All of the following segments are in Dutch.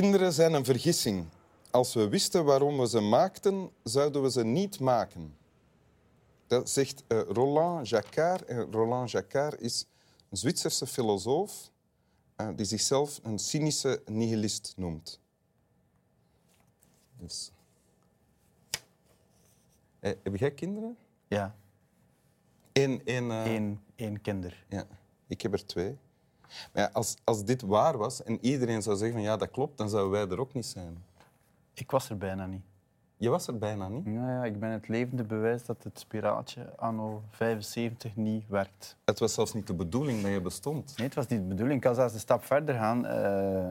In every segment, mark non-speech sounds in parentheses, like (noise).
Kinderen zijn een vergissing. Als we wisten waarom we ze maakten, zouden we ze niet maken. Dat zegt uh, Roland Jacquard. En Roland Jacquard is een Zwitserse filosoof uh, die zichzelf een cynische nihilist noemt. Dus. Eh, heb jij kinderen? Ja. Eén, één, uh... Eén, één kinder. Ja, ik heb er twee. Maar ja, als, als dit waar was en iedereen zou zeggen van ja, dat klopt, dan zouden wij er ook niet zijn. Ik was er bijna niet. Je was er bijna niet? Ja, ja, ik ben het levende bewijs dat het spiraaltje anno 75 niet werkt. Het was zelfs niet de bedoeling dat je bestond. Nee, het was niet de bedoeling. Ik kan zelfs een stap verder gaan. Uh,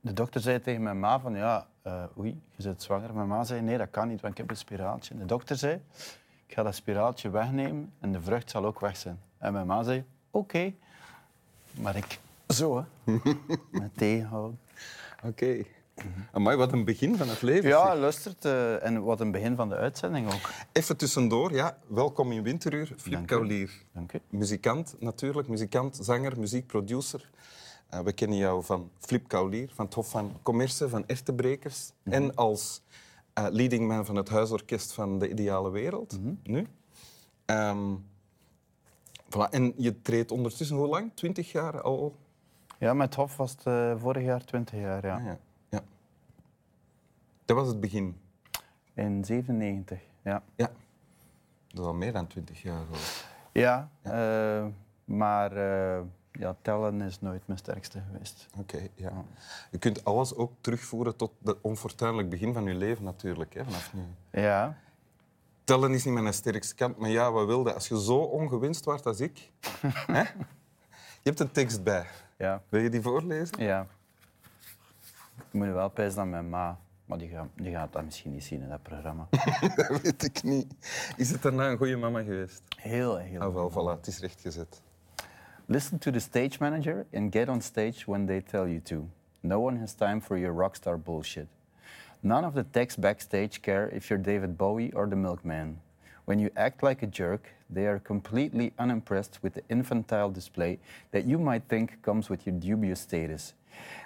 de dokter zei tegen mijn ma van ja, uh, oei, je bent zwanger. Mijn ma zei nee, dat kan niet, want ik heb een spiraaltje. De dokter zei, ik ga dat spiraaltje wegnemen en de vrucht zal ook weg zijn. En mijn ma zei, oké. Maar ik, zo hè, (laughs) met tegenhouden. Oké. Okay. Amai, wat een begin van het leven. Ja, luistert. Uh, en wat een begin van de uitzending ook. Even tussendoor, ja. Welkom in Winteruur, Flip Kaulier. Dank u. Muzikant natuurlijk, muzikant, zanger, muziekproducer. Uh, we kennen jou van Flip Kaulier, van het Hof van Commerce, van Echtebrekers. Mm En als uh, leading man van het huisorkest van De Ideale Wereld, mm -hmm. nu. Um, voilà. En je treedt ondertussen hoe lang? Twintig jaar al? Ja, met Hof was het uh, vorig jaar twintig jaar, ja. Ah, ja. ja. Dat was het begin? In 97, ja. Ja. Dat is al meer dan twintig jaar. Hoor. Ja, ja. Uh, maar uh, ja, tellen is nooit mijn sterkste geweest. Oké, okay, ja. Je kunt alles ook terugvoeren tot het onfortuinlijk begin van je leven natuurlijk, hè, vanaf nu. Ja. Tellen is niet mijn sterkste kant, maar ja, wat wilde? Als je zo ongewenst wordt als ik... (laughs) hè? Je hebt een tekst bij. Ja. Wil je die voorlezen? Ja. Ik moet wel pijzen aan mijn ma. Maar die gaat, die gaat dat misschien niet zien in dat programma. (laughs) dat weet ik niet. Is het daarna een goede mama geweest? Heel, heel. Ah, wel, voilà, het is rechtgezet. Listen to the stage manager and get on stage when they tell you to. No one has time for your rockstar bullshit. None of the techs backstage care if you're David Bowie or the milkman. When you act like a jerk, they are completely unimpressed with the infantile display that you might think comes with your dubious status.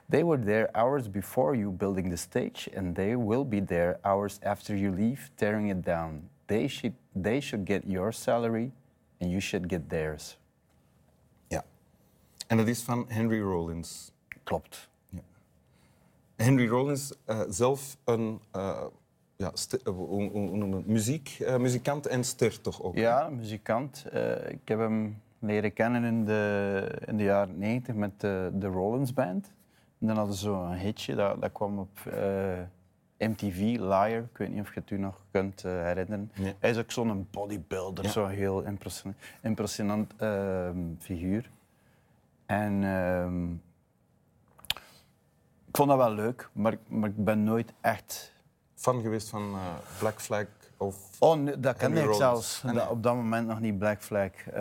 They were there hours before you building the stage, and they will be there hours after you leave, tearing it down. They should, they should get your salary, and you should get theirs. Ja. En dat is van Henry Rollins. Klopt. Henry Rollins, uh, zelf een uh, ja, hoe, hoe muziek, uh, muzikant en ster toch ook? Ja, muzikant. ik heb hem leren kennen in de, in de jaren 90 met de, de Rollins Band. En dan hadden ze zo'n hitje, dat, dat kwam op uh, MTV, Liar. Ik weet niet of je het u nog kunt herinneren. Nee. Hij is ook zo'n bodybuilder, ja. zo'n heel impressionant, impressionant uh, figuur. En uh, ik vond dat wel leuk, maar, maar ik ben nooit echt... Fan geweest van Black Flag of Oh, nee, dat kende ik zelfs. Ah, Dat, op dat moment nog niet Black Flag. Uh,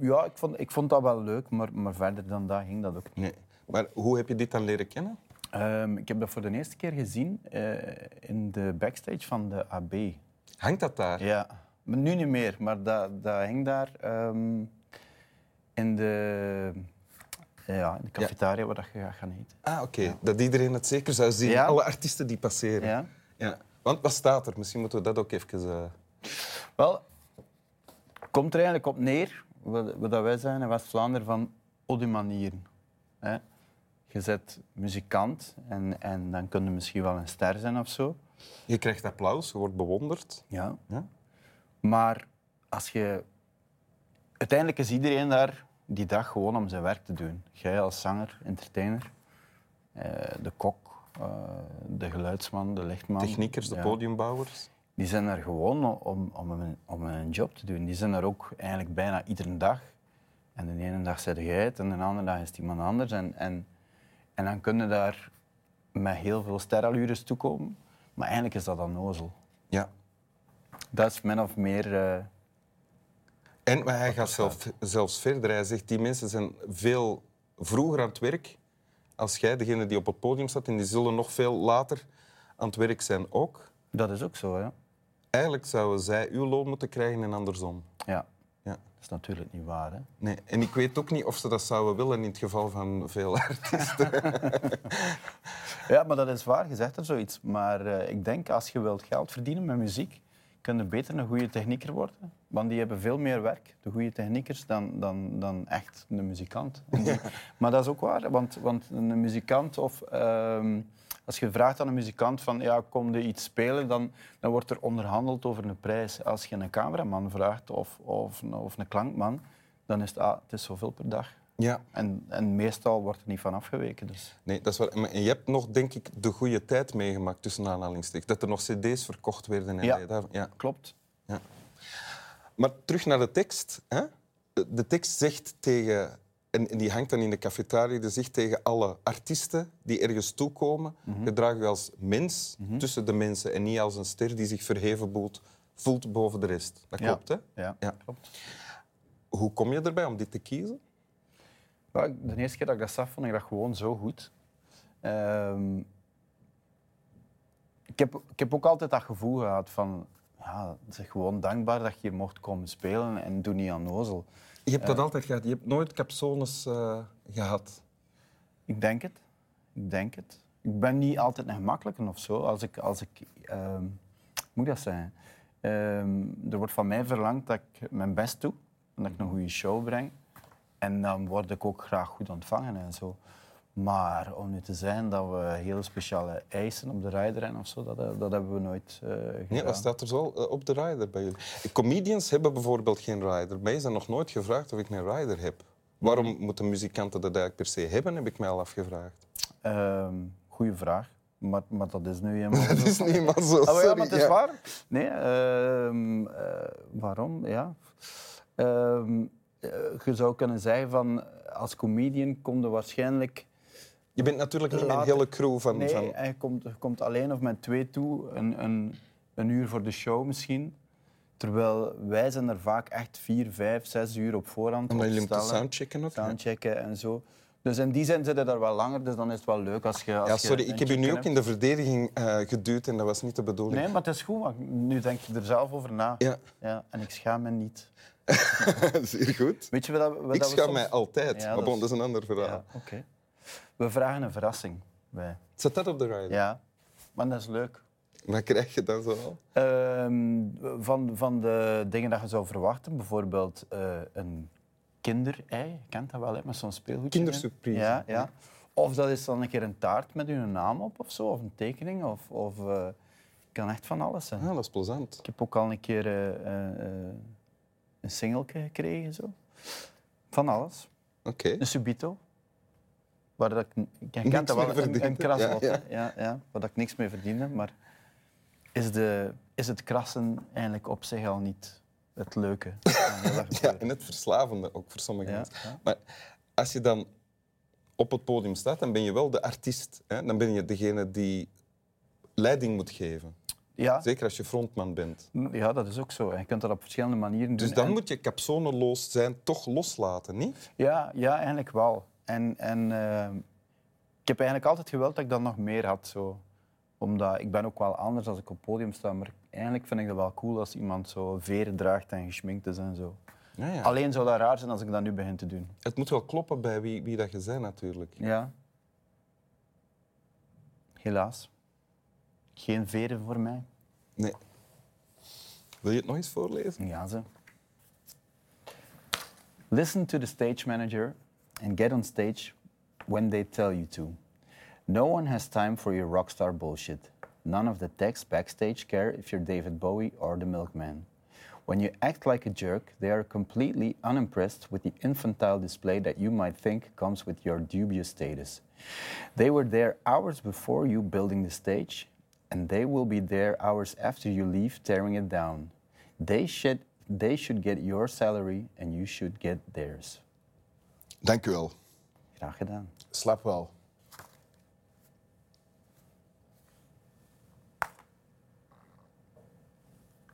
ja, ik vond, ik vond dat wel leuk, maar, maar verder dan dat ging dat ook niet. Nee. Maar hoe heb je dit dan leren kennen? Um, ik heb dat voor de eerste keer gezien uh, in de backstage van de AB. Hangt dat daar? Ja, maar nu niet meer, maar dat, dat hing daar um, in de, ja, in de cafetaria waar je gaat gaan eten. Ah, oké. Okay. Dat iedereen het zeker zou zien. Alle artiesten die passeren. Ja. ja. Want wat staat er? Misschien moeten we dat ook even... Uh... Wel, komt er eigenlijk op neer, wat, wat wij zijn in West-Vlaanderen, van ode manieren. Hè? Je bent muzikant en, en dan kun je misschien wel een ster zijn of zo. Je krijgt applaus, je wordt bewonderd. Ja. ja. Maar als je... Uiteindelijk is iedereen daar die dag gewoon om zijn werk te doen. Jij als zanger, entertainer, uh, de kok, uh, de geluidsman, de lichtman. Techniekers, de ja. podiumbouwers. Die zijn er gewoon om, om, een, om een job te doen. Die zijn er ook eigenlijk bijna iedere dag. En de ene dag zet jij het en de andere dag is het iemand anders. En, en, en dan kunnen daar met heel veel sterallures toekomen. Maar eigenlijk is dat dan nozel. Ja. Dat is min of meer... Uh, en maar hij gaat zelf, zelfs verder. Hij zegt, die mensen zijn veel vroeger aan het werk als jij, degene die op het podium staat. En die zullen nog veel later aan het werk zijn ook. Dat is ook zo, ja. Eigenlijk zouden zij uw loon moeten krijgen en andersom. Ja. Ja. Dat is natuurlijk niet waar. Hè? Nee, en ik weet ook niet of ze dat zouden willen in het geval van veel (laughs) artiesten. Ja, maar dat is waar, je zegt er zoiets. Maar eh, ik denk, als je wilt geld verdienen met muziek, kun je beter een goede technieker worden. Want die hebben veel meer werk, de goede techniekers, dan, dan, dan echt een muzikant. (laughs) Maar dat is ook waar, want, want een muzikant of... ehm, als je vraagt aan een muzikant van ja, kom je iets spelen, dan, dan wordt er onderhandeld over een prijs. Als je een cameraman vraagt of, of, een- of een klankman, dan is het, ah, het is zoveel per dag. Ja, En, en meestal wordt er niet van afgeweken. Dus. nee, dat is waar. En je hebt nog, denk ik, de goede tijd meegemaakt tussen aanhalingstekens. Dat er nog cd's verkocht werden. En Ja. ja. Klopt. Ja. Maar terug naar de tekst. Hè? De tekst zegt tegen, en die hangt dan in de cafetaria, die zegt tegen alle artiesten die ergens toekomen, gedraag je als mens tussen de mensen en niet als een ster die zich verheven voelt, voelt boven de rest. Dat Ja. klopt, hè? Ja, Ja. klopt. Hoe kom je erbij om dit te kiezen? De eerste keer dat ik dat zag, vond ik dat gewoon zo goed. Ehm, ik, heb, ik heb ook altijd dat gevoel gehad van... Ja, zeg gewoon dankbaar dat je hier mocht komen spelen en doe niet aan nozel. Je hebt dat altijd gehad. Je hebt nooit capsones eh, gehad. Ik denk het. Ik denk het. Ik ben niet altijd een gemakkelijke of zo. Als ik... Als ik ehm, moet dat zeggen? Ehm, er wordt van mij verlangd dat ik mijn best doe. En dat ik een goede show breng. En dan word ik ook graag goed ontvangen en zo. Maar om nu te zeggen dat we hele speciale eisen op de rijder hebben of zo, dat, dat hebben we nooit eh gedaan. Nee, wat staat er zo eh, op de rider bij jullie? Comedians hebben bijvoorbeeld geen rider. Mij is er nog nooit gevraagd of ik een rider heb. Waarom moeten muzikanten dat eigenlijk per se hebben, heb ik mij al afgevraagd. Ehm, goeie vraag. Maar, maar dat is nu helemaal (laughs) Dat is niet eenmaal zo. Ah, maar ja, sorry. maar het is Ja. waar. Nee, ehm, eh, waarom? Ja. Eh, je zou kunnen zeggen van als comedian kom je waarschijnlijk. Je bent natuurlijk niet met een hele crew van... Nee, van... je komt, je komt alleen of met twee toe, een, een, een uur voor de show misschien. Terwijl wij zijn er vaak echt vier, vijf, zes uur op voorhand. Omdat jullie moeten soundchecken ja. soundchecken en zo. Dus in die zin zitten daar wel langer, dus dan is het wel leuk als je. Als Ja, sorry, ik heb je nu ook in de verdediging eh, geduwd en dat was niet de bedoeling. Nee, maar het is goed, want nu denk je er zelf over na. Ja, Ja, en ik schaam me niet. (laughs) zeer goed. Weet je wat, Ik schaam soms- mij altijd, Ja, maar dat bon, is- dat is een ander verhaal. Ja, oké. We vragen een verrassing. Wij. Zet dat op de rider? Ja, maar dat is leuk. Wat krijg je dan zo al? Ehm, van, van de dingen dat je zou verwachten, bijvoorbeeld eh, een kinderei, je kent dat wel, hè, met zo'n speelgoedje. in. Kindersurprise. Ja, ja. Of dat is dan een keer een taart met uw naam op of zo, of een tekening. Of, of eh, kan echt van alles zijn. Ah, dat is plezant. Ik heb ook al een keer eh, een singeltje gekregen. Zo. Van alles. Oké. Een subito. Waar dat ik, kent dat wel, een, een kraslot. Ja. Ja, ja, waar dat ik niks mee verdiende. Maar is, de, is het krassen eigenlijk op zich al niet het leuke? (laughs) Ja, en het verslavende ook voor sommige mensen. Maar als je dan op het podium staat, dan ben je wel de artiest. Hè? Dan ben je degene die leiding moet geven. Ja, Zeker als je frontman bent. ja, dat is ook zo. Je kunt dat op verschillende manieren doen. Dus dan En- moet je capsoneloos zijn, toch loslaten, niet? Ja, ja eigenlijk wel. En, en eh, ik heb eigenlijk altijd gewild dat ik dat nog meer had. Zo. Omdat ik ben ook wel anders als ik op het podium sta. Maar eigenlijk vind ik het wel cool als iemand zo veren draagt en geschminkt is en zo. Ja, ja. Alleen zou dat raar zijn als ik dat nu begin te doen. Het moet wel kloppen bij wie, wie dat je bent, natuurlijk. Ja. Helaas. Geen veren voor mij. Nee. Wil je het nog eens voorlezen? Ja, ze. Listen to the stage manager and get on stage when they tell you to. No one has time for your rockstar bullshit. None of the techs backstage care if you're David Bowie or the Milkman. When you act like a jerk, they are completely unimpressed with the infantile display that you might think comes with your dubious status. They were there hours before you building the stage, and they will be there hours after you leave tearing it down. They should, they should get your salary and you should get theirs. Dank u wel. Graag gedaan. Slaap wel.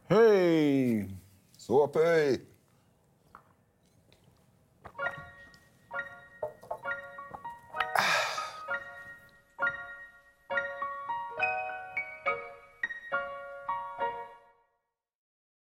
Hey! Zo op, hey.